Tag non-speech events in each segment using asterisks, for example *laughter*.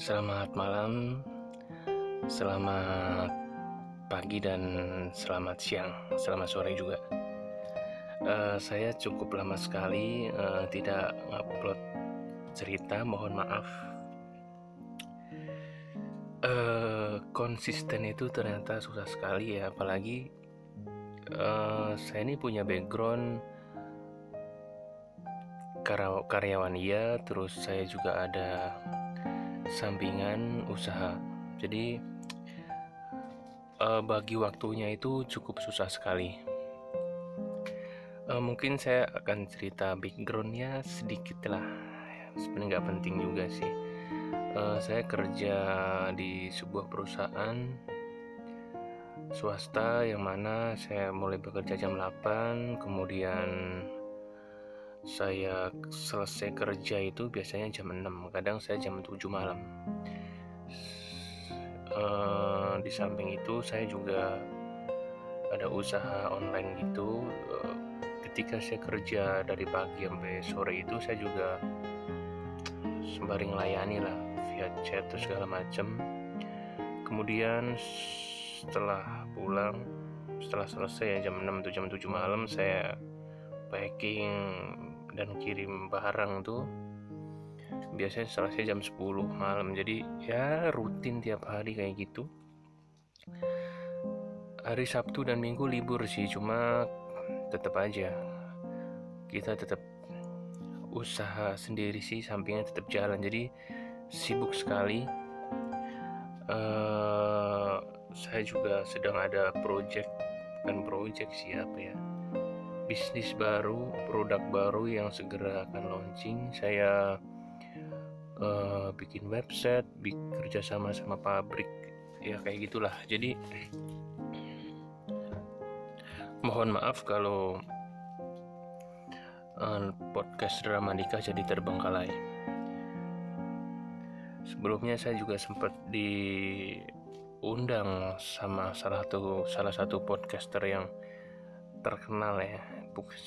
Selamat malam, selamat pagi dan selamat siang, selamat sore juga. Uh, saya cukup lama sekali uh, tidak upload cerita, mohon maaf. Uh, konsisten itu ternyata susah sekali ya, apalagi uh, saya ini punya background karyawan iya, terus saya juga ada sampingan usaha. Jadi uh, bagi waktunya itu cukup susah sekali. Uh, mungkin saya akan cerita backgroundnya sedikit lah. Sebenarnya nggak penting juga sih. Uh, saya kerja di sebuah perusahaan swasta yang mana saya mulai bekerja jam 8 kemudian saya selesai kerja itu biasanya jam 6 kadang saya jam 7 malam. Uh, di samping itu saya juga ada usaha online gitu. Uh, ketika saya kerja dari pagi sampai sore itu saya juga sembari melayani lah via chat terus segala macam kemudian setelah pulang setelah selesai ya jam 6 atau jam 7 malam saya packing dan kirim barang tuh biasanya selesai jam 10 malam. Jadi ya rutin tiap hari kayak gitu. Hari Sabtu dan Minggu libur sih cuma tetap aja. Kita tetap usaha sendiri sih sampingnya tetap jalan. Jadi sibuk sekali. Uh, saya juga sedang ada project dan project siapa ya bisnis baru, produk baru yang segera akan launching. Saya uh, bikin website, bekerja sama sama pabrik, ya kayak gitulah. Jadi mohon maaf kalau uh, podcast drama nikah jadi terbengkalai. Sebelumnya saya juga sempat diundang sama salah satu salah satu podcaster yang terkenal ya.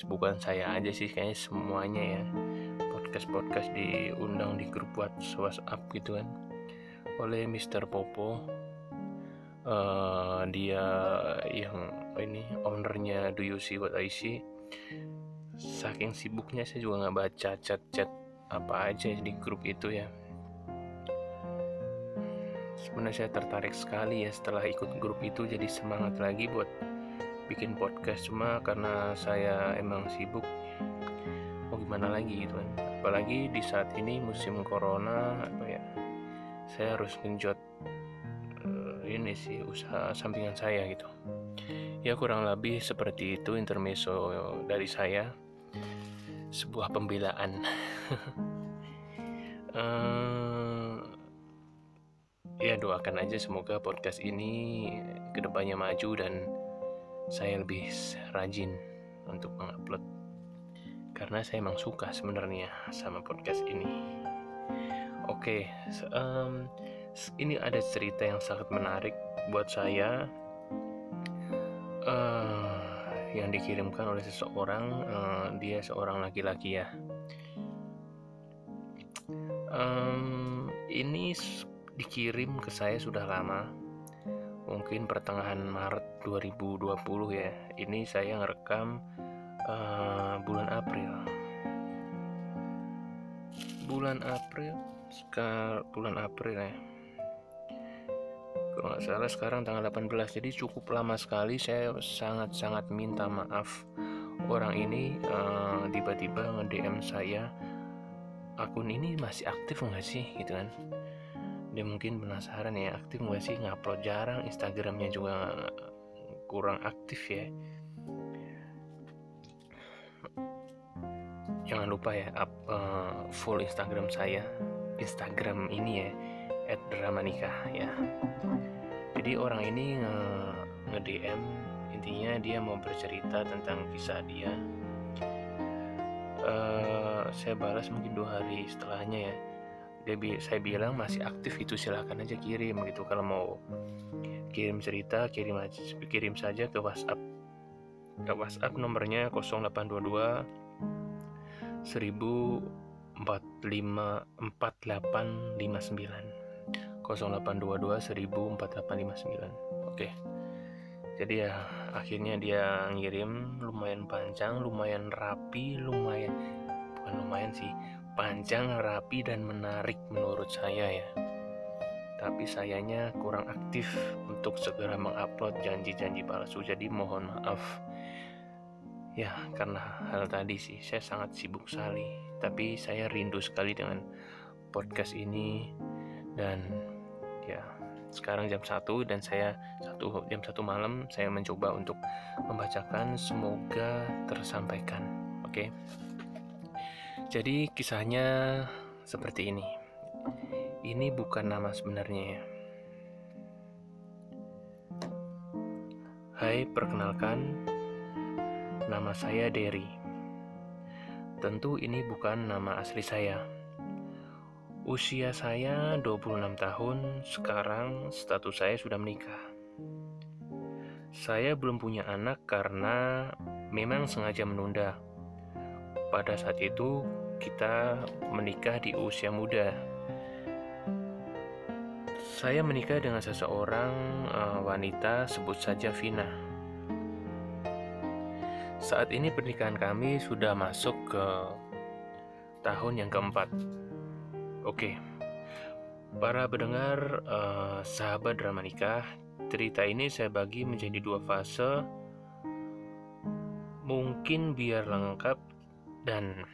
Bukan saya aja sih kayaknya semuanya ya. Podcast podcast diundang di grup WhatsApp gitu kan. Oleh Mr. Popo. Uh, dia yang ini ownernya Do You See What I See. Saking sibuknya saya juga nggak baca chat-chat apa aja di grup itu ya. Sebenarnya saya tertarik sekali ya setelah ikut grup itu jadi semangat lagi buat bikin podcast cuma karena saya emang sibuk. Mau gimana lagi gitu kan. Apalagi di saat ini musim corona apa ya saya harus genjot uh, ini sih usaha sampingan saya gitu. Ya kurang lebih seperti itu intermezzo dari saya. Sebuah pembelaan. Uh, *laughs* ya doakan aja semoga podcast ini ke depannya maju dan saya lebih rajin untuk mengupload karena saya emang suka sebenarnya sama podcast ini. Oke, okay, um, ini ada cerita yang sangat menarik buat saya uh, yang dikirimkan oleh seseorang. Uh, dia seorang laki-laki ya. Um, ini dikirim ke saya sudah lama mungkin pertengahan Maret 2020 ya ini saya ngerekam uh, bulan April. Bulan April sekarang bulan April ya. Kalau nggak salah sekarang tanggal 18 jadi cukup lama sekali saya sangat-sangat minta maaf orang ini uh, tiba-tiba nge-DM saya akun ini masih aktif nggak sih? Gitu kan dia mungkin penasaran ya aktif nggak sih ngupload? Jarang Instagramnya juga kurang aktif ya. Jangan lupa ya up uh, full Instagram saya. Instagram ini ya at nikah ya. Jadi orang ini nge, nge DM intinya dia mau bercerita tentang kisah dia. Uh, saya balas mungkin dua hari setelahnya ya dia bi saya bilang masih aktif itu silahkan aja kirim gitu. Kalau mau kirim cerita kirim aja kirim saja ke WhatsApp. Ke WhatsApp nomornya 0822 1045 4859 0822 1459 oke. Jadi ya akhirnya dia ngirim lumayan panjang lumayan rapi lumayan bukan lumayan sih panjang rapi dan menarik menurut saya ya. Tapi sayanya kurang aktif untuk segera mengupload janji-janji palsu jadi mohon maaf. Ya karena hal tadi sih saya sangat sibuk sekali. Tapi saya rindu sekali dengan podcast ini. Dan ya sekarang jam 1 dan saya satu jam satu malam saya mencoba untuk membacakan. Semoga tersampaikan oke? okay? Jadi kisahnya seperti ini ini bukan nama sebenarnya ya. Hai, perkenalkan, nama saya Derry. Tentu ini bukan nama asli saya. Usia saya 26 tahun, sekarang status saya sudah menikah. Saya belum punya anak karena memang sengaja menunda. Pada saat itu, kita menikah di usia muda, saya menikah dengan seseorang uh, wanita, sebut saja Vina. Saat ini pernikahan kami sudah masuk ke tahun yang keempat. Oke, para pendengar uh, sahabat drama nikah, cerita ini saya bagi menjadi dua fase. Mungkin biar lengkap dan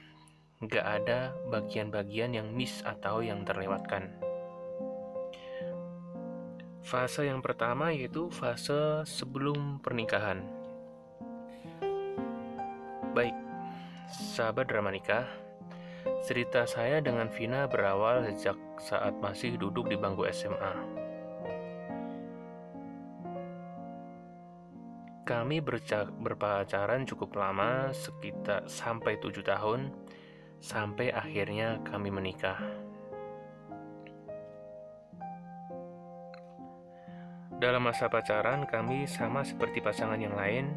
nggak ada bagian-bagian yang miss atau yang terlewatkan. Fase yang pertama yaitu fase sebelum pernikahan. Baik, sahabat drama nikah, cerita saya dengan Vina berawal sejak saat masih duduk di bangku SMA. Kami berpacaran cukup lama, sekitar sampai tujuh tahun, sampai akhirnya kami menikah. Dalam masa pacaran, kami sama seperti pasangan yang lain.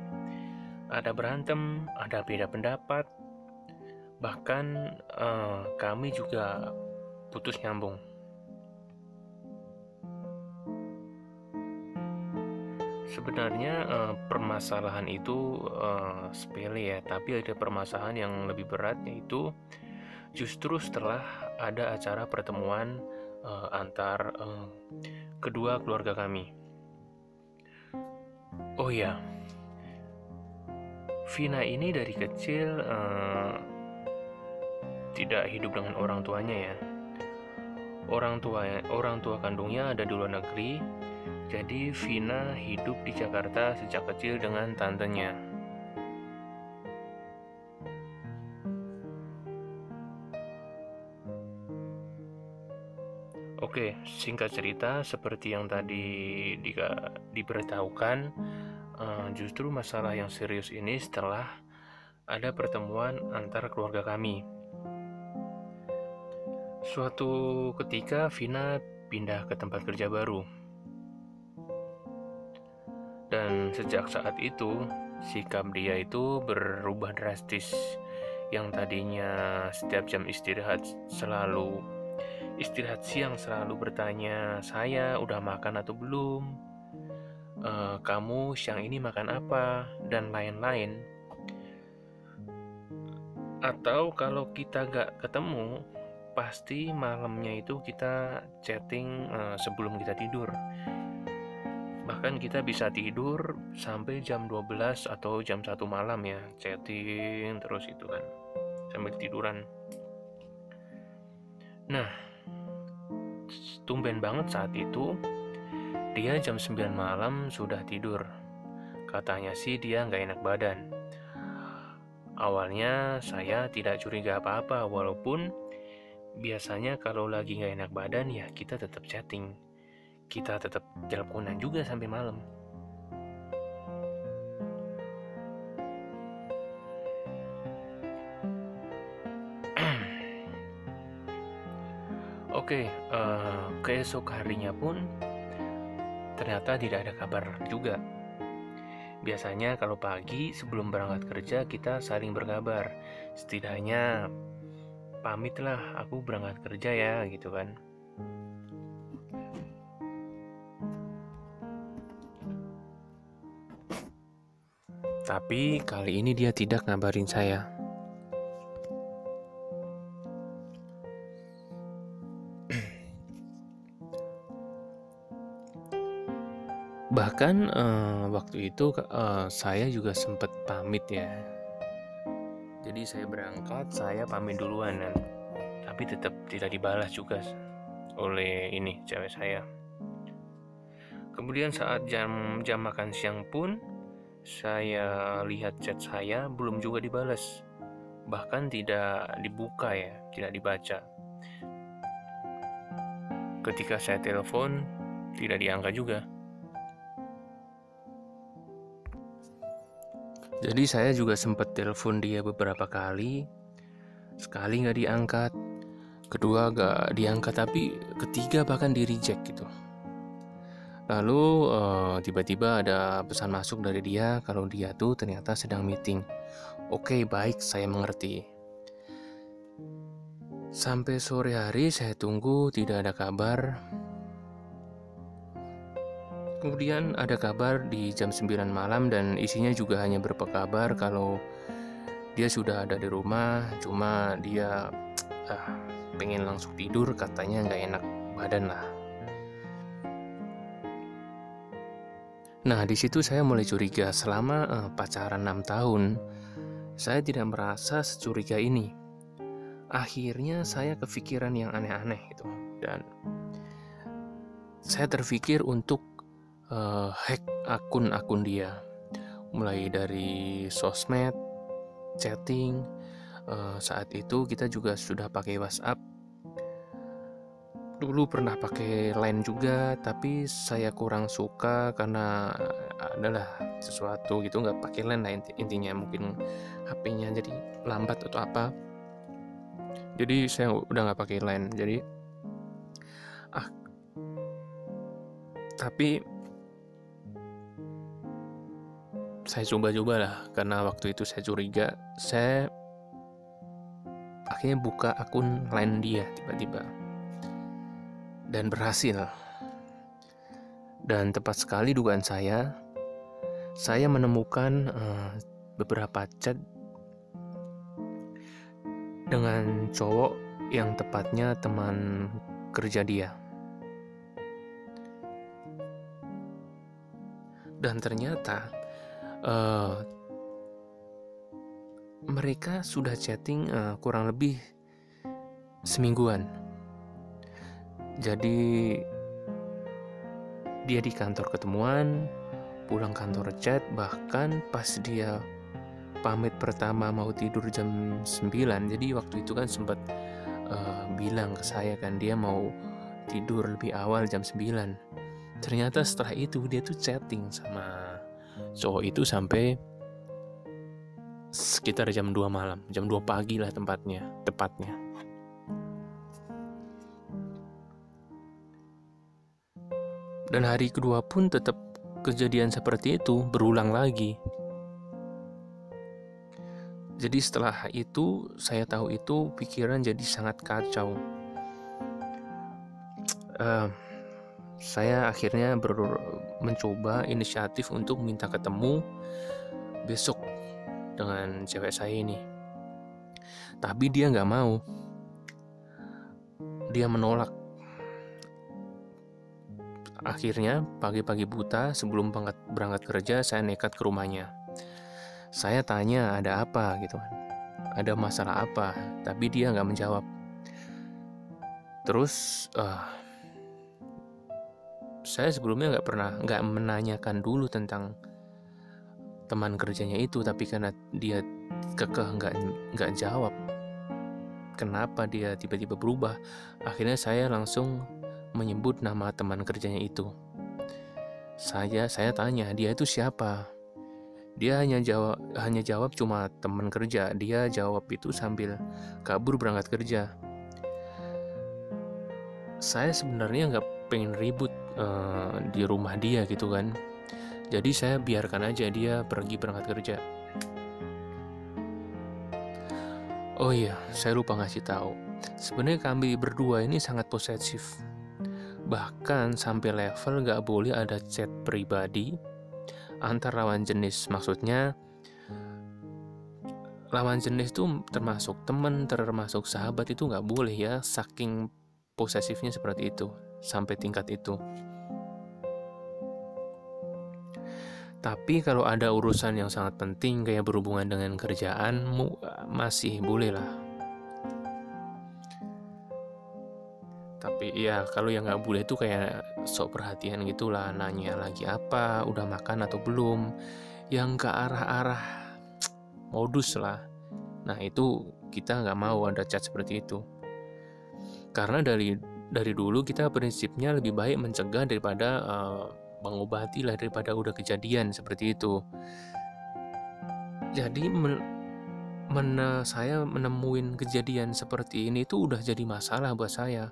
Ada berantem, ada beda pendapat, bahkan uh, kami juga putus nyambung. Sebenarnya uh, permasalahan itu uh, sepele ya, tapi ada permasalahan yang lebih berat yaitu justru setelah ada acara pertemuan uh, antar uh, kedua keluarga kami. Oh ya, Vina ini dari kecil uh, tidak hidup dengan orang tuanya ya. Orang tua orang tua kandungnya ada di luar negeri, jadi Vina hidup di Jakarta sejak kecil dengan tantenya. Oke, singkat cerita seperti yang tadi di, diberitahukan, uh, justru masalah yang serius ini setelah ada pertemuan antara keluarga kami. Suatu ketika Vina pindah ke tempat kerja baru. Dan sejak saat itu, sikap dia itu berubah drastis. Yang tadinya setiap jam istirahat selalu istirahat siang selalu bertanya, "Saya udah makan atau belum?" uh, kamu siang ini makan apa, dan lain-lain. Atau kalau kita gak ketemu, pasti malamnya itu kita chatting uh, sebelum kita tidur. Bahkan kita bisa tidur sampai jam 12 atau jam 1 malam ya, chatting terus itu kan, sambil tiduran. Nah, tumben banget saat itu dia jam 9 malam sudah tidur. Katanya sih dia nggak enak badan. Awalnya saya tidak curiga apa-apa walaupun biasanya kalau lagi nggak enak badan ya kita tetap chatting. Kita tetap teleponan juga sampai malam. *clears throat* Oke, okay, uh, eh, keesok harinya pun ternyata tidak ada kabar juga. Biasanya kalau pagi sebelum berangkat kerja kita saling berkabar. Setidaknya pamitlah aku berangkat kerja ya gitu kan. Tapi kali ini dia tidak ngabarin saya. *clears throat* Bahkan uh, waktu itu uh, saya juga sempat pamit ya. Jadi saya berangkat, saya pamit duluan dan tapi tetap tidak dibalas juga oleh ini cewek saya. Kemudian saat jam jam makan siang pun saya lihat chat saya belum juga dibalas. Bahkan tidak dibuka ya, tidak dibaca. Ketika saya telepon, tidak diangkat juga. Jadi saya juga sempat telepon dia beberapa kali. Sekali nggak diangkat, kedua nggak diangkat tapi ketiga bahkan di reject gitu. Lalu uh, tiba-tiba ada pesan masuk dari dia kalau dia tuh ternyata sedang meeting. Oke, baik, saya mengerti. Sampai sore hari saya tunggu tidak ada kabar. Kemudian ada kabar di jam 9 malam dan isinya juga hanya berupa kabar kalau dia sudah ada di rumah, cuma dia uh, pengen langsung tidur katanya nggak enak badan lah. Nah, di situ saya mulai curiga selama uh, pacaran 6 tahun, saya tidak merasa securiga ini. Akhirnya saya kepikiran yang aneh-aneh gitu dan saya terpikir untuk uh, hack akun-akun dia. Mulai dari sosmed, chatting, uh, saat itu kita juga sudah pakai WhatsApp dulu pernah pakai line juga tapi saya kurang suka karena adalah sesuatu gitu nggak pakai line lah intinya mungkin HP-nya jadi lambat atau apa. Jadi saya udah nggak pakai line jadi ah tapi saya coba-coba lah karena waktu itu saya curiga saya akhirnya buka akun line dia tiba-tiba dan berhasil. Dan tepat sekali dugaan saya, saya menemukan uh, beberapa chat dengan cowok yang tepatnya teman kerja dia. Dan ternyata uh, mereka sudah chatting uh, kurang lebih semingguan jadi dia di kantor ketemuan, pulang kantor chat, bahkan pas dia pamit pertama mau tidur jam 9 jadi waktu itu kan sempat uh, bilang ke saya kan dia mau tidur lebih awal jam 9 ternyata setelah itu dia tuh chatting sama cowok itu sampai sekitar jam 2 malam jam 2 pagi lah tempatnya tepatnya Dan hari kedua pun tetap kejadian seperti itu berulang lagi. Jadi setelah itu saya tahu itu pikiran jadi sangat kacau. Uh, saya akhirnya ber mencoba inisiatif untuk minta ketemu besok dengan cewek saya ini. Tapi dia nggak mau. Dia menolak Akhirnya, pagi-pagi buta sebelum berangkat, kerja, saya nekat ke rumahnya. Saya tanya ada apa gitu kan. Ada masalah apa, tapi dia nggak menjawab. Terus, uh, saya sebelumnya nggak pernah nggak menanyakan dulu tentang teman kerjanya itu, tapi karena dia kekeh nggak nggak jawab, kenapa dia tiba-tiba berubah? Akhirnya saya langsung menyebut nama teman kerjanya itu. Saya saya tanya, dia itu siapa? Dia hanya jawab hanya jawab cuma teman kerja. Dia jawab itu sambil kabur berangkat kerja. Saya sebenarnya nggak pengen ribut uh, di rumah dia gitu kan. Jadi saya biarkan aja dia pergi berangkat kerja. Oh iya, saya lupa ngasih tahu. Sebenarnya kami berdua ini sangat posesif Bahkan sampai level gak boleh ada chat pribadi antar lawan jenis. Maksudnya lawan jenis itu termasuk teman termasuk sahabat itu nggak boleh ya saking posesifnya seperti itu sampai tingkat itu tapi kalau ada urusan yang sangat penting kayak berhubungan dengan kerjaan masih boleh tapi ya kalau yang nggak boleh itu kayak sok perhatian gitulah nanya lagi apa udah makan atau belum yang ke arah-arah modus lah. Nah itu kita nggak mau ada chat seperti itu. Karena dari dari dulu kita prinsipnya lebih baik mencegah daripada uh, mengobati lah daripada udah kejadian seperti itu. Jadi men, men, saya menemuin kejadian seperti ini itu udah jadi masalah buat saya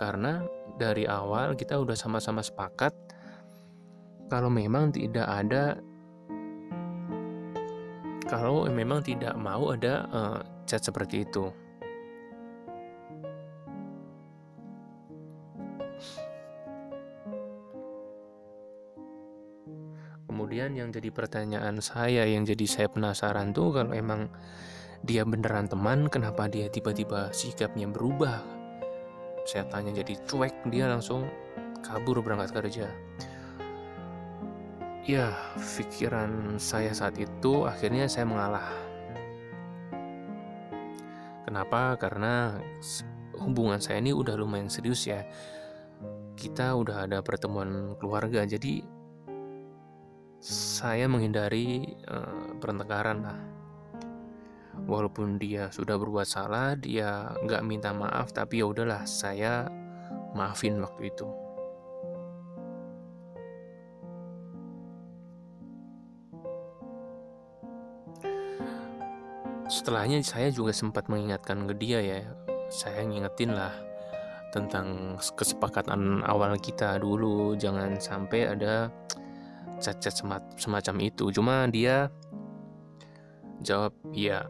karena dari awal kita udah sama-sama sepakat kalau memang tidak ada kalau memang tidak mau ada uh, chat seperti itu. Kemudian yang jadi pertanyaan saya, yang jadi saya penasaran tuh kalau emang dia beneran teman, kenapa dia tiba-tiba sikapnya berubah? Saya tanya jadi cuek, dia langsung kabur berangkat kerja. Ya pikiran saya saat itu akhirnya saya mengalah. Kenapa? Karena hubungan saya ini udah lumayan serius ya. Kita udah ada pertemuan keluarga jadi saya menghindari uh, pertengkaran lah walaupun dia sudah berbuat salah dia nggak minta maaf tapi ya udahlah saya maafin waktu itu. Setelahnya saya juga sempat mengingatkan ke dia ya. Saya ngingetin lah tentang kesepakatan awal kita dulu. Jangan sampai ada cacat semacam itu. Cuma dia jawab iya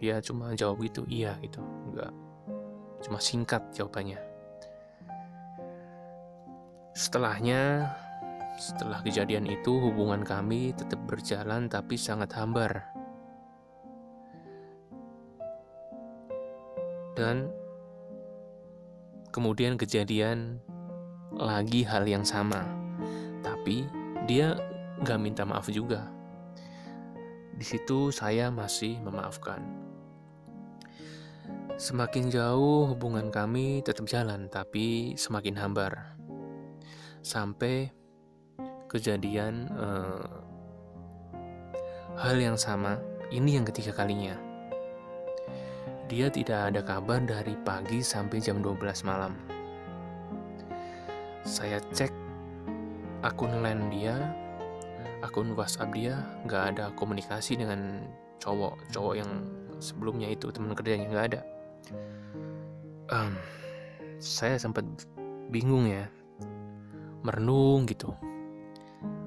ya cuma jawab itu iya gitu. Enggak. Cuma singkat jawabannya. Setelahnya setelah kejadian itu hubungan kami tetap berjalan tapi sangat hambar. Dan kemudian kejadian lagi hal yang sama. Tapi dia nggak minta maaf juga. Di situ saya masih memaafkan semakin jauh hubungan kami tetap jalan tapi semakin hambar sampai kejadian eh, hal yang sama ini yang ketiga kalinya dia tidak ada kabar dari pagi sampai jam 12 malam. Saya cek akun line dia, akun WhatsApp dia, nggak ada komunikasi dengan cowok, cowok yang sebelumnya itu teman kerjanya nggak ada. Um, saya sempat bingung ya, merenung gitu,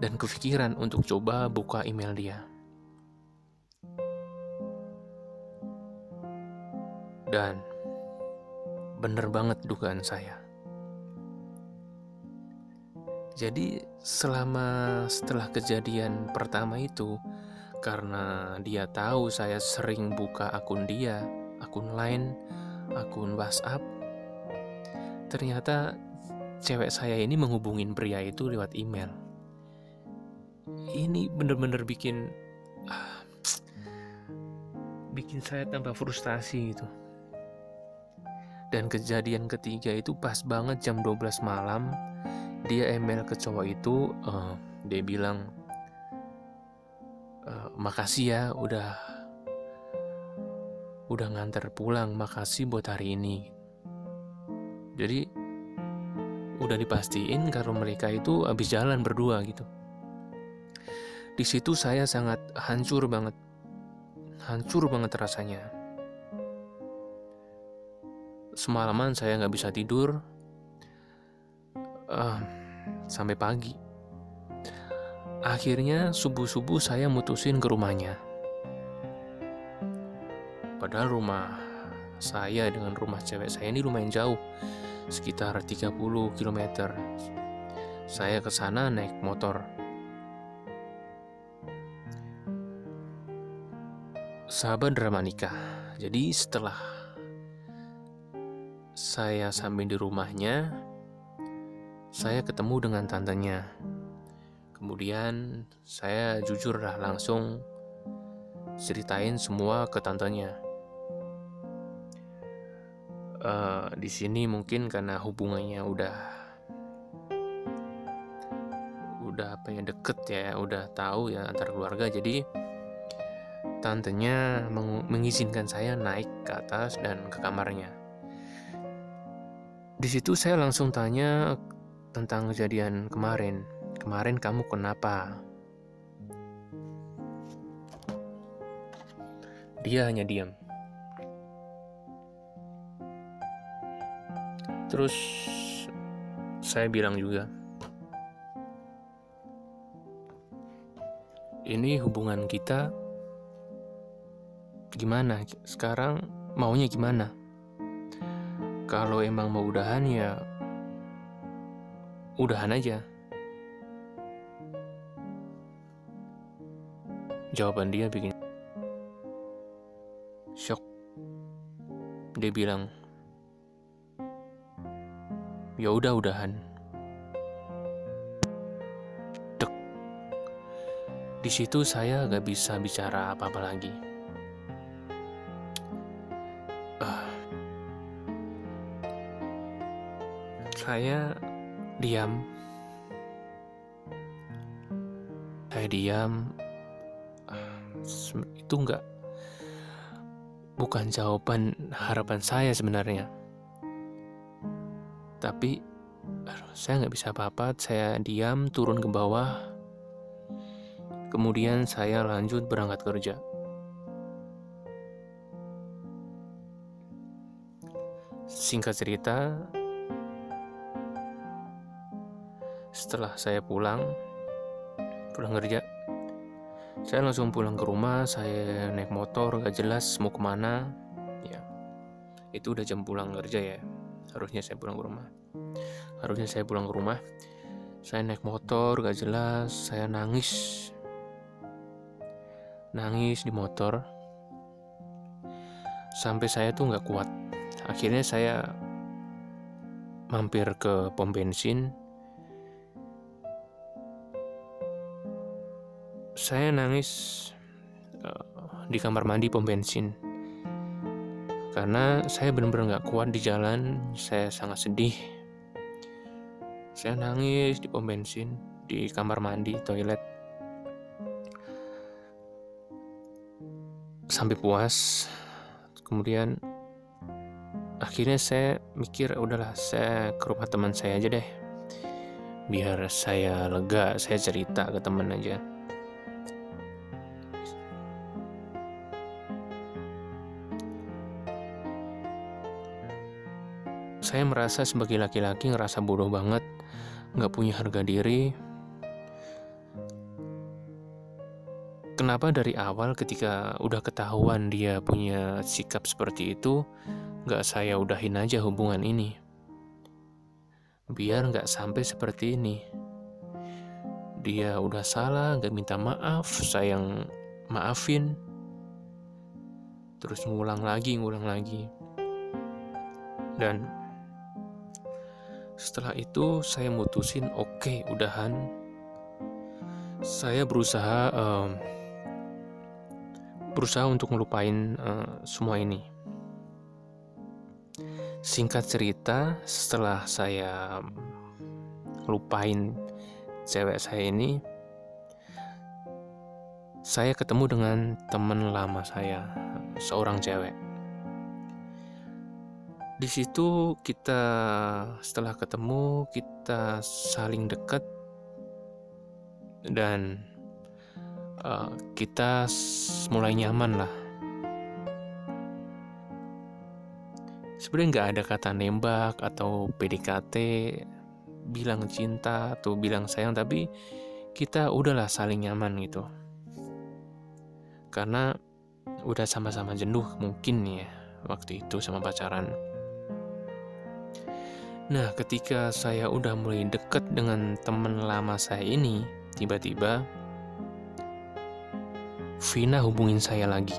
dan kepikiran untuk coba buka email dia. Dan bener banget dugaan saya. Jadi selama setelah kejadian pertama itu, karena dia tahu saya sering buka akun dia, akun lain, akun WhatsApp, ternyata cewek saya ini menghubungin pria itu lewat email. Ini bener-bener bikin ah, bikin saya tambah frustasi gitu. Dan kejadian ketiga itu pas banget jam 12 malam Dia email ke cowok itu uh, Dia bilang uh, Makasih ya udah Udah nganter pulang Makasih buat hari ini. Jadi Udah dipastiin kalau mereka itu habis jalan berdua gitu. Di situ saya sangat hancur banget. Hancur banget rasanya. Semalaman saya nggak bisa tidur. Uh, sampai pagi. Akhirnya subuh-subuh saya mutusin ke rumahnya. Padahal rumah saya dengan rumah cewek saya ini lumayan jauh, sekitar 30 km. Saya ke sana naik motor. sahabat drama nikah. Jadi setelah saya sampai di rumahnya, saya ketemu dengan tantenya. Kemudian saya jujur lah langsung ceritain semua ke tantenya. Uh, di sini mungkin karena hubungannya udah udah apa ya deket ya, udah tahu ya antar keluarga, jadi tantenya meng mengizinkan saya naik ke atas dan ke kamarnya. Di situ saya langsung tanya tentang kejadian kemarin. Kemarin kamu kenapa? Dia hanya diam. Terus saya bilang juga, ini hubungan kita gimana? Sekarang maunya gimana? Kalau emang mau udahan ya udahan aja. Jawaban dia bikin shock dia bilang ya udah udahan. Dek. Di situ saya gak bisa bicara apa-apa lagi. Saya diam. Saya diam. Itu enggak bukan jawaban harapan saya sebenarnya tapi saya nggak bisa apa-apa. Saya diam turun ke bawah. Kemudian saya lanjut berangkat kerja. Singkat cerita setelah saya pulang pulang kerja saya langsung pulang ke rumah. Saya naik motor gak jelas mau ke mana. Ya itu udah jam pulang kerja ya harusnya saya pulang ke rumah. Harusnya saya pulang ke rumah. Saya naik motor gak jelas. Saya nangis. Nangis di motor. Sampai saya tuh nggak kuat. Akhirnya saya mampir ke pom bensin. Saya nangis uh, di kamar mandi pom bensin karena saya benar-benar nggak kuat di jalan saya sangat sedih. Saya nangis di pom bensin di kamar mandi toilet. Sampai puas. Kemudian akhirnya saya mikir udahlah saya ke rumah teman saya aja deh. Biar saya lega saya cerita ke teman aja saya merasa sebagai laki-laki ngerasa bodoh banget, nggak punya harga diri. Kenapa dari awal ketika udah ketahuan dia punya sikap seperti itu, nggak saya udahin aja hubungan ini? Biar nggak sampai seperti ini. Dia udah salah, nggak minta maaf, sayang maafin. Terus ngulang lagi, ngulang lagi. Dan setelah itu saya mutusin oke okay, udahan. Saya berusaha um, berusaha untuk ngelupain uh, semua ini. Singkat cerita, setelah saya lupain cewek saya ini, saya ketemu dengan teman lama saya, seorang cewek di situ kita setelah ketemu kita saling dekat. Dan uh, kita mulai nyaman lah. Sebenarnya nggak ada kata nembak atau PDKT bilang cinta atau bilang sayang tapi kita udahlah saling nyaman gitu. Karena udah sama-sama jenuh mungkin ya waktu itu sama pacaran Nah, ketika saya udah mulai deket dengan teman lama saya ini, tiba-tiba Vina hubungin saya lagi.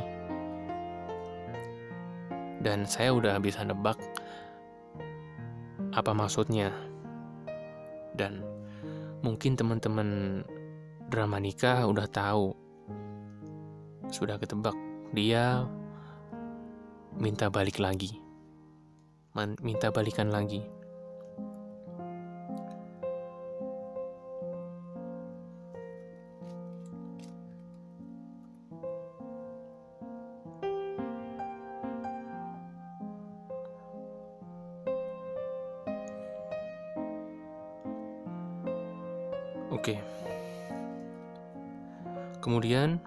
dan saya udah bisa nebak apa maksudnya. Dan mungkin teman-teman drama nikah udah tahu. Sudah ketebak. Dia minta balik lagi. Minta balikan lagi Kemudian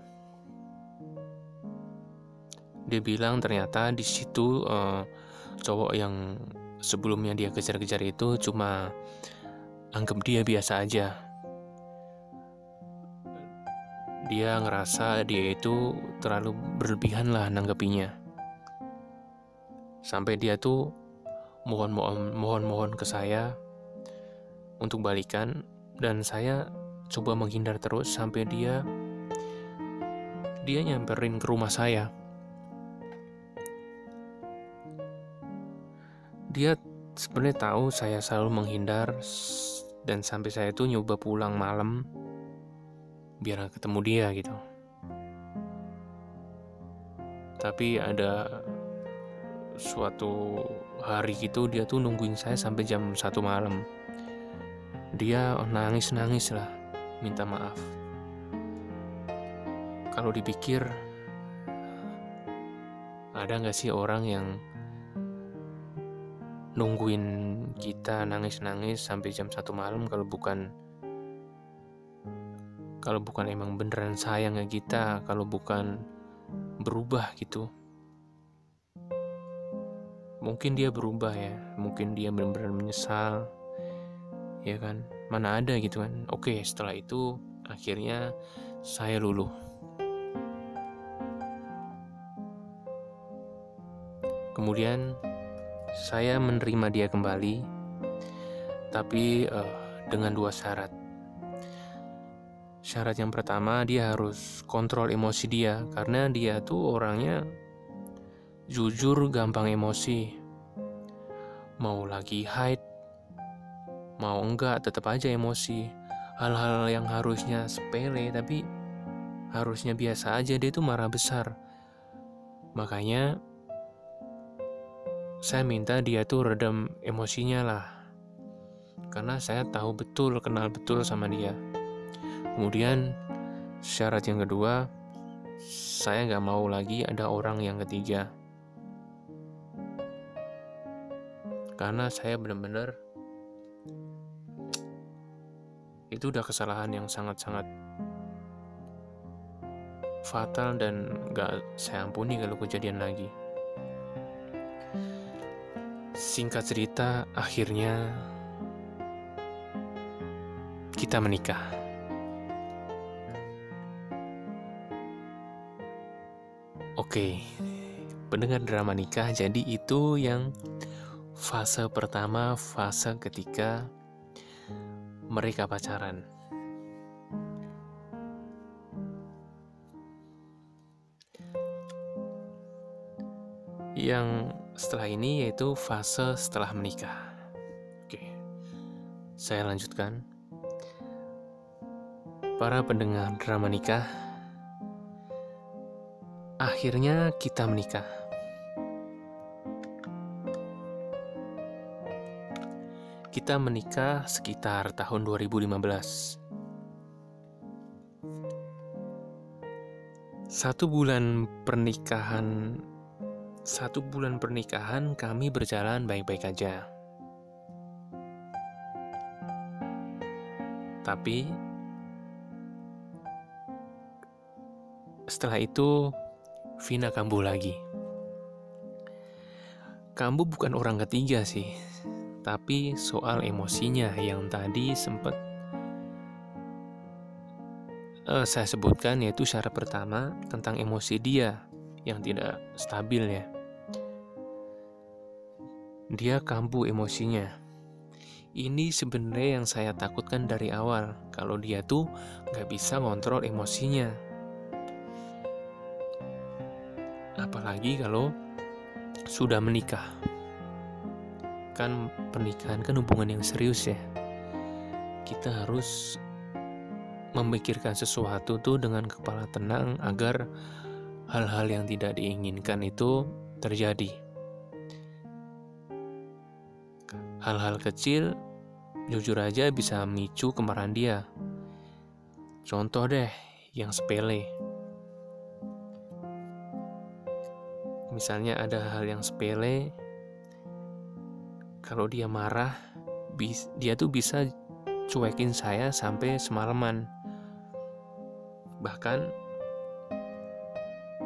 dia bilang ternyata di situ uh, cowok yang sebelumnya dia kejar-kejar itu cuma anggap dia biasa aja. Dia ngerasa dia itu terlalu berlebihan lah nanggepinya. Sampai dia tuh mohon-mohon mohon-mohon ke saya untuk balikan dan saya coba menghindar terus sampai dia dia nyamperin ke rumah saya. Dia sebenarnya tahu saya selalu menghindar dan sampai saya itu nyoba pulang malam biar ketemu dia gitu. Tapi ada suatu hari gitu dia tuh nungguin saya sampai jam satu malam dia nangis-nangis lah minta maaf. Kalau dipikir, ada nggak sih orang yang nungguin kita nangis-nangis sampai jam satu malam kalau bukan kalau bukan emang beneran sayang ke kita, kalau bukan berubah gitu. Mungkin dia berubah ya, mungkin dia benar-benar menyesal, ya kan? Mana ada gitu kan? Oke setelah itu akhirnya saya luluh kemudian saya menerima dia kembali tapi uh, dengan dua syarat. Syarat yang pertama dia harus kontrol emosi dia karena dia tuh orangnya jujur gampang emosi. Mau lagi hide mau enggak tetap aja emosi. Hal-hal yang harusnya sepele tapi harusnya biasa aja dia tuh marah besar. Makanya saya minta dia tuh redam emosinya lah. Karena saya tahu betul kenal betul sama dia. Kemudian syarat yang kedua saya nggak mau lagi ada orang yang ketiga. Karena saya benar-benar itu udah kesalahan yang sangat-sangat fatal dan gak saya ampuni kalau kejadian lagi. Singkat cerita, akhirnya kita menikah. Oke, pendengar drama nikah, jadi itu yang fase pertama, fase ketika mereka pacaran. Yang setelah ini yaitu fase setelah menikah. Oke, saya lanjutkan. Para pendengar drama nikah, akhirnya kita menikah. Kita menikah sekitar tahun 2015. Satu bulan pernikahan satu bulan pernikahan kami berjalan baik-baik aja. Tapi setelah itu Vina kambuh lagi. Kambuh bukan orang ketiga sih, tapi soal emosinya yang tadi sempat uh, saya sebutkan yaitu syarat pertama tentang emosi dia yang tidak stabil ya. Dia kambuh emosinya. Ini sebenarnya yang saya takutkan dari awal, kalau dia tuh nggak bisa ngontrol emosinya. Apalagi kalau sudah menikah. Kan pernikahan kan hubungan yang serius ya. Kita harus memikirkan sesuatu tuh dengan kepala tenang agar hal-hal yang tidak diinginkan itu terjadi. Hal-hal kecil jujur aja bisa memicu kemarahan dia. Contoh deh yang sepele. Misalnya ada hal yang sepele, kalau dia marah, dia tuh bisa cuekin saya sampai semalaman. Bahkan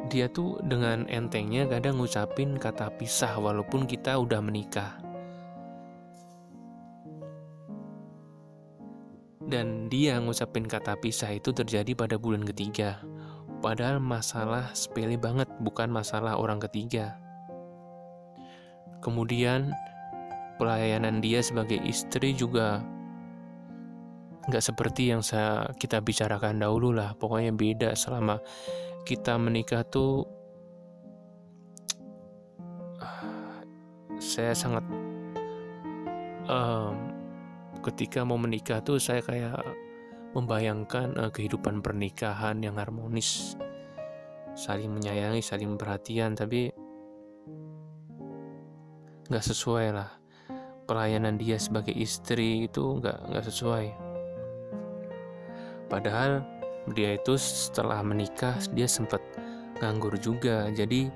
dia tuh dengan entengnya kadang ngucapin kata pisah walaupun kita udah menikah. Dan dia ngucapin kata pisah itu terjadi pada bulan ketiga. Padahal masalah sepele banget, bukan masalah orang ketiga. Kemudian pelayanan dia sebagai istri juga nggak seperti yang saya kita bicarakan dahulu lah. Pokoknya beda selama kita menikah tuh saya sangat um, ketika mau menikah tuh saya kayak membayangkan uh, kehidupan pernikahan yang harmonis, saling menyayangi, saling perhatian, tapi nggak sesuai lah. Pelayanan dia sebagai istri itu nggak nggak sesuai. Padahal dia itu setelah menikah dia sempat nganggur juga, jadi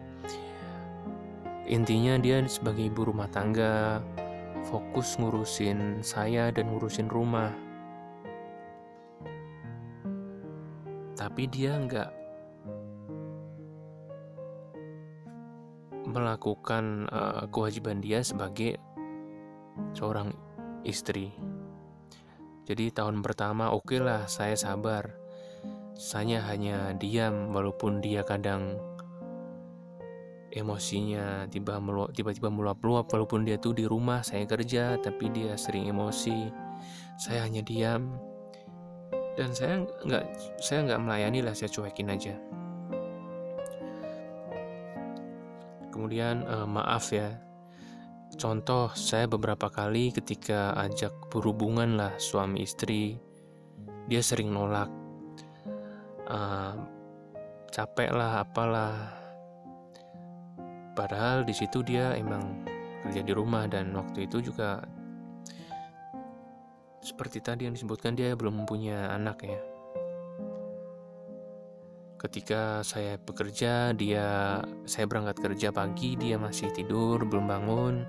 intinya dia sebagai ibu rumah tangga fokus ngurusin saya dan ngurusin rumah tapi dia nggak melakukan uh, kewajiban dia sebagai seorang istri. Jadi tahun pertama oke okay lah saya sabar. Saya hanya diam walaupun dia kadang emosinya tiba-tiba meluap-luap walaupun dia tuh di rumah saya kerja tapi dia sering emosi. Saya hanya diam. Dan saya nggak saya nggak melayani lah saya cuekin aja. Kemudian uh, maaf ya. Contoh saya beberapa kali ketika ajak berhubungan lah suami istri dia sering nolak. Uh, capek lah apalah padahal di situ dia emang kerja di rumah dan waktu itu juga seperti tadi yang disebutkan dia belum mempunyai anak ya. Ketika saya bekerja, dia saya berangkat kerja pagi, dia masih tidur, belum bangun.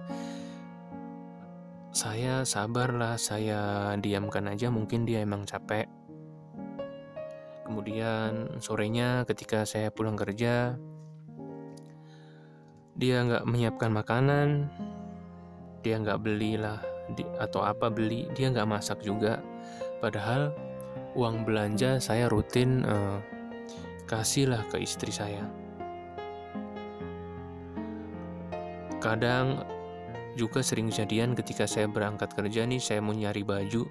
Saya sabarlah, saya diamkan aja, mungkin dia emang capek. Kemudian sorenya ketika saya pulang kerja, dia nggak menyiapkan makanan, dia nggak belilah di, atau apa beli dia nggak masak juga. Padahal uang belanja saya rutin uh, kasihlah ke istri saya. Kadang juga sering kejadian ketika saya berangkat kerja nih saya mau nyari baju.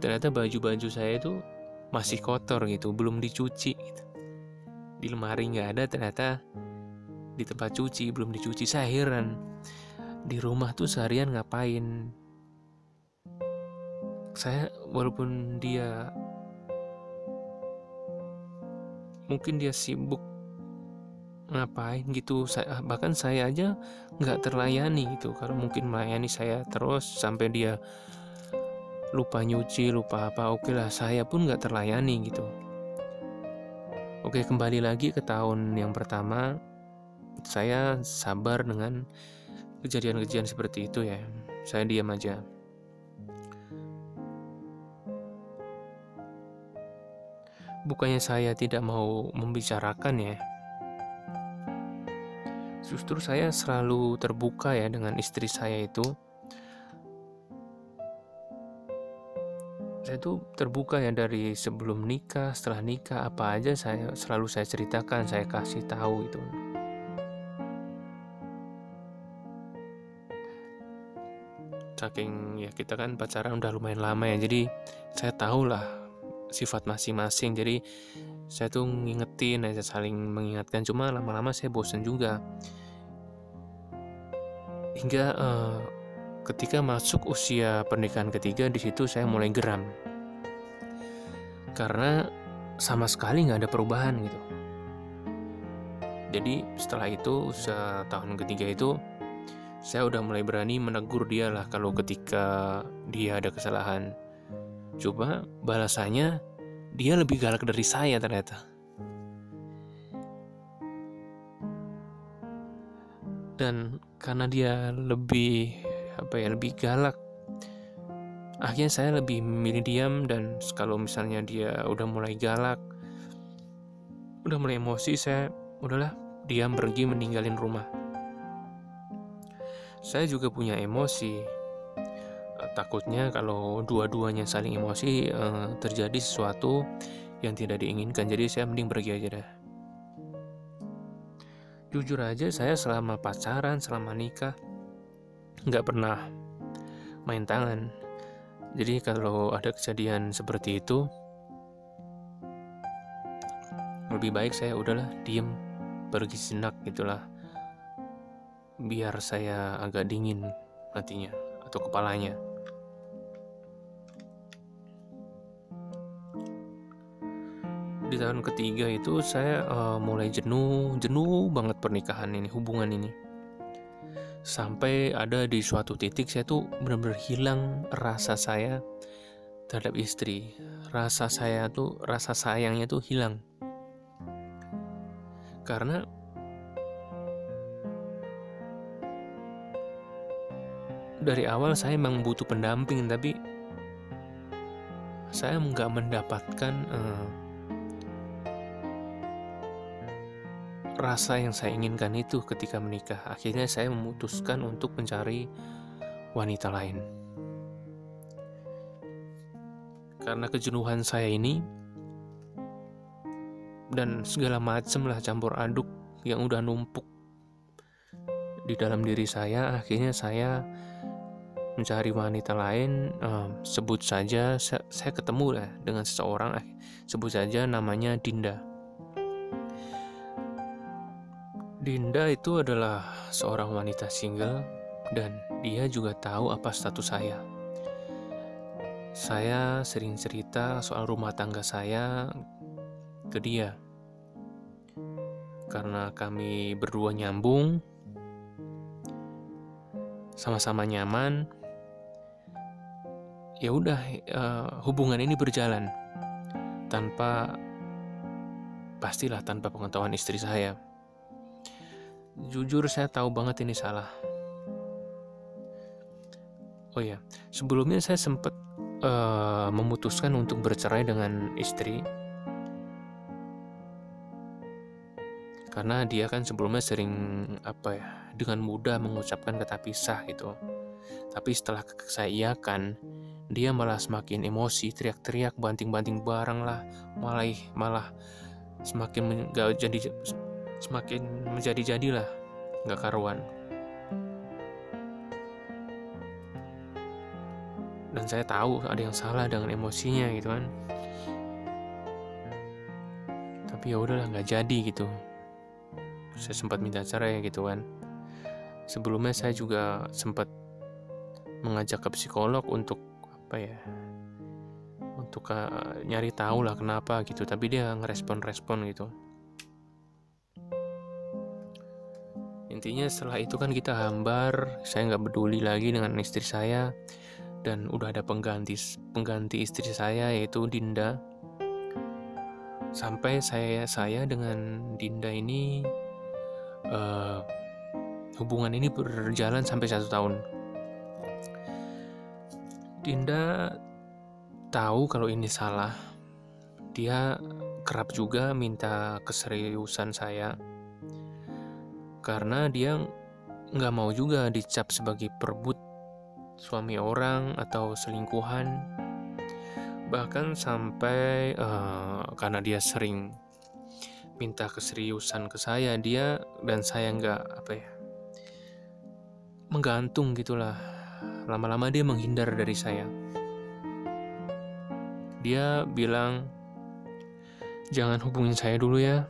Ternyata baju-baju saya itu masih kotor gitu belum dicuci gitu. di lemari nggak ada ternyata di tempat cuci belum dicuci saya heran. Di rumah tuh seharian ngapain? Saya walaupun dia mungkin dia sibuk ngapain gitu saya bahkan saya aja nggak terlayani gitu. Kalau mungkin melayani saya terus sampai dia lupa nyuci lupa apa oke lah saya pun nggak terlayani gitu. Oke kembali lagi ke tahun yang pertama saya sabar dengan kejadian-kejadian seperti itu ya. Saya diam aja. Bukannya saya tidak mau membicarakan ya. Justru saya selalu terbuka ya dengan istri saya itu. Saya itu terbuka ya dari sebelum nikah setelah nikah apa aja saya selalu saya ceritakan saya kasih tahu itu saking ya kita kan pacaran udah lumayan lama ya jadi saya tahu lah sifat masing-masing. Jadi saya tuh ngingetin aja saling mengingatkan cuma lama-lama saya bosan juga. Hingga uh, ketika masuk usia pernikahan ketiga di situ saya mulai geram. Karena sama sekali nggak ada perubahan gitu. Jadi setelah itu usia tahun ketiga itu saya udah mulai berani menegur dia lah kalau ketika dia ada kesalahan. Coba balasannya dia lebih galak dari saya ternyata. Dan karena dia lebih apa ya lebih galak akhirnya saya lebih memilih diam dan kalau misalnya dia udah mulai galak udah mulai emosi saya udahlah diam pergi meninggalin rumah saya juga punya emosi. Eh, takutnya kalau dua-duanya saling emosi eh, terjadi sesuatu yang tidak diinginkan. Jadi saya mending pergi aja dah. Jujur aja saya selama pacaran selama nikah nggak pernah main tangan. Jadi kalau ada kejadian seperti itu lebih baik saya udahlah diem pergi senak gitulah biar saya agak dingin hatinya atau kepalanya. Di tahun ketiga itu saya uh, mulai jenuh jenuh banget pernikahan ini hubungan ini. Sampai ada di suatu titik saya tuh benar-benar hilang rasa saya terhadap istri. Rasa saya tuh rasa sayangnya tuh hilang. Karena dari awal saya memang butuh pendamping tapi saya nggak mendapatkan uh, rasa yang saya inginkan itu ketika menikah. Akhirnya saya memutuskan untuk mencari wanita lain. Karena kejenuhan saya ini dan segala macam lah campur aduk yang udah numpuk di dalam diri saya, akhirnya saya mencari wanita lain. Um, sebut saja saya, saya ketemu lah dengan seseorang, eh, sebut saja namanya Dinda Dinda itu adalah seorang wanita single dan dia juga tahu apa status saya. Saya sering cerita soal rumah tangga saya ke dia. Karena kami berdua nyambung, sama-sama nyaman, ya udah uh, hubungan ini berjalan tanpa pastilah tanpa pengetahuan istri saya Jujur saya tahu banget ini salah. Oh ya, sebelumnya saya sempat uh, memutuskan untuk bercerai dengan istri karena dia kan sebelumnya sering apa ya dengan mudah mengucapkan kata pisah gitu. Tapi setelah saya iakan, dia malah semakin emosi, teriak-teriak, banting-banting barang lah, malah malah semakin gak jadi semakin menjadi-jadilah nggak karuan. Dan saya tahu ada yang salah dengan emosinya gitu kan. Tapi ya udahlah nggak jadi gitu. Saya sempat minta cerai gitu kan. Sebelumnya saya juga sempat mengajak ke psikolog untuk apa ya untuk uh, nyari tahu lah kenapa gitu tapi dia ngerespon-respon gitu. Intinya setelah itu kan kita hambar saya nggak peduli lagi dengan istri saya dan udah ada pengganti pengganti istri saya yaitu Dinda. Sampai saya saya dengan Dinda ini uh, hubungan ini berjalan sampai satu tahun Dinda tahu kalau ini salah. Dia kerap juga minta keseriusan saya. Karena dia nggak mau juga dicap sebagai perebut suami orang atau selingkuhan. Bahkan sampai uh, karena dia sering minta keseriusan ke saya dia dan saya nggak apa ya menggantung gitulah Lama-lama dia menghindar dari saya. Dia bilang, "Jangan hubungin saya dulu ya.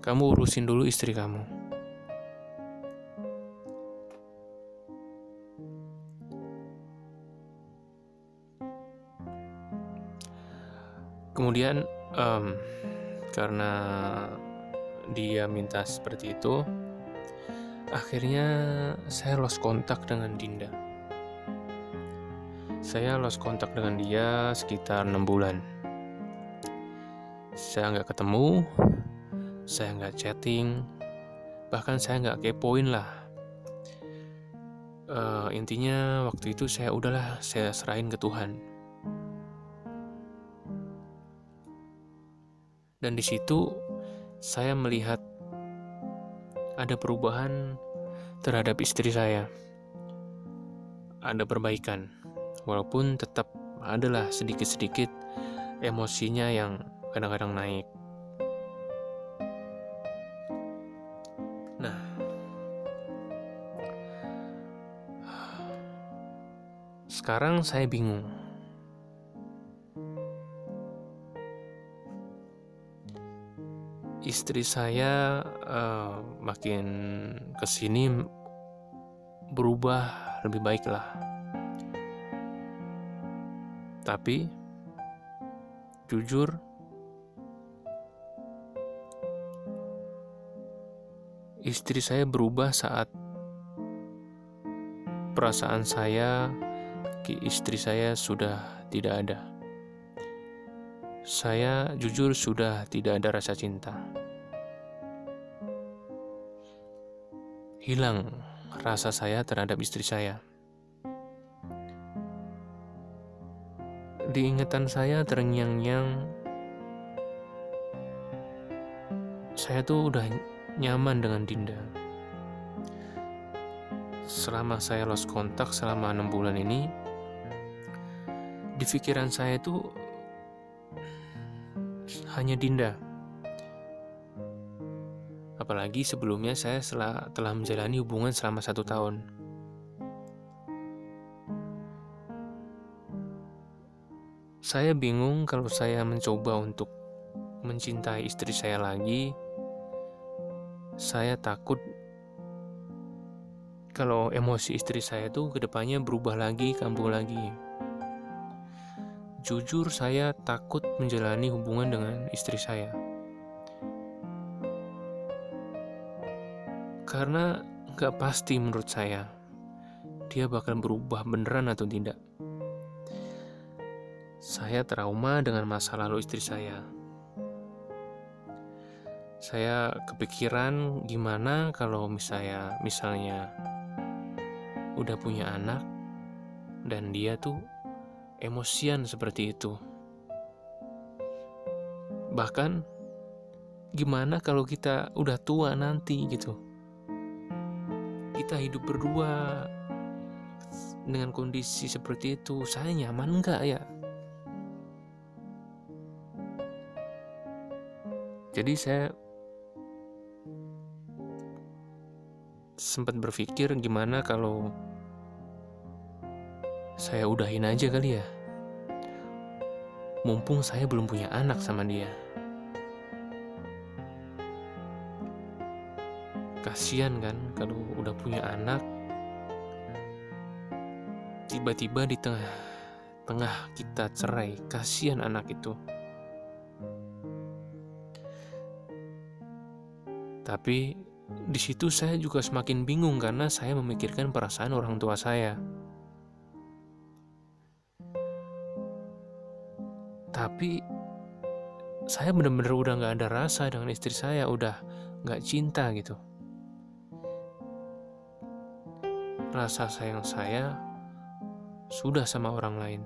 Kamu urusin dulu istri kamu." Kemudian, um, karena dia minta seperti itu, akhirnya saya lost kontak dengan Dinda saya lost kontak dengan dia sekitar enam bulan. Saya nggak ketemu saya nggak chatting bahkan saya nggak kepoin lah. Uh, intinya waktu itu saya udahlah saya serahin ke Tuhan. Dan di situ saya melihat ada perubahan terhadap istri saya. Ada perbaikan, walaupun tetap adalah sedikit-sedikit emosinya yang kadang-kadang naik. Nah, sekarang saya bingung istri saya uh, makin ke sini berubah lebih baik lah. Tapi jujur istri saya berubah saat perasaan saya ke istri saya sudah tidak ada. Saya jujur sudah tidak ada rasa cinta. hilang rasa saya terhadap istri saya. Di ingatan saya terngiang-ngiang, saya tuh udah nyaman dengan Dinda. Selama saya lost kontak selama enam bulan ini, di pikiran saya itu hanya Dinda apalagi sebelumnya saya telah menjalani hubungan selama satu tahun. Saya bingung kalau saya mencoba untuk mencintai istri saya lagi. Saya takut kalau emosi istri saya itu ke depannya berubah lagi, kambuh lagi. Jujur, saya takut menjalani hubungan dengan istri saya. Karena gak pasti menurut saya dia bakal berubah beneran atau tidak. Saya trauma dengan masa lalu istri saya. Saya kepikiran gimana kalau misalnya misalnya udah punya anak dan dia tuh emosian seperti itu. Bahkan gimana kalau kita udah tua nanti gitu kita hidup berdua dengan kondisi seperti itu saya nyaman nggak ya jadi saya sempat berpikir gimana kalau saya udahin aja kali ya. Mumpung saya belum punya anak sama dia. Kasihan kan kalau udah punya anak tiba-tiba di tengah tengah kita cerai kasihan anak itu tapi di situ saya juga semakin bingung karena saya memikirkan perasaan orang tua saya tapi saya benar-benar udah nggak ada rasa dengan istri saya udah nggak cinta gitu rasa sayang saya sudah sama orang lain.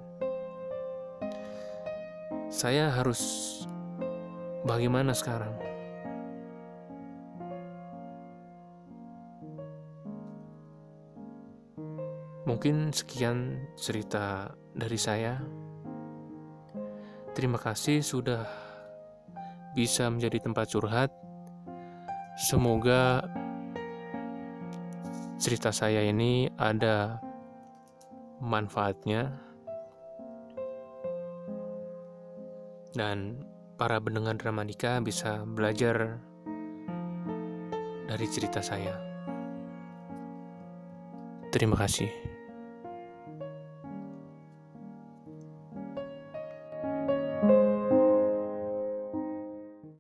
Saya harus bagaimana sekarang? Mungkin sekian cerita dari saya. Terima kasih sudah bisa menjadi tempat curhat. Semoga cerita saya ini ada manfaatnya dan para pendengar dramatika bisa belajar dari cerita saya. Terima kasih.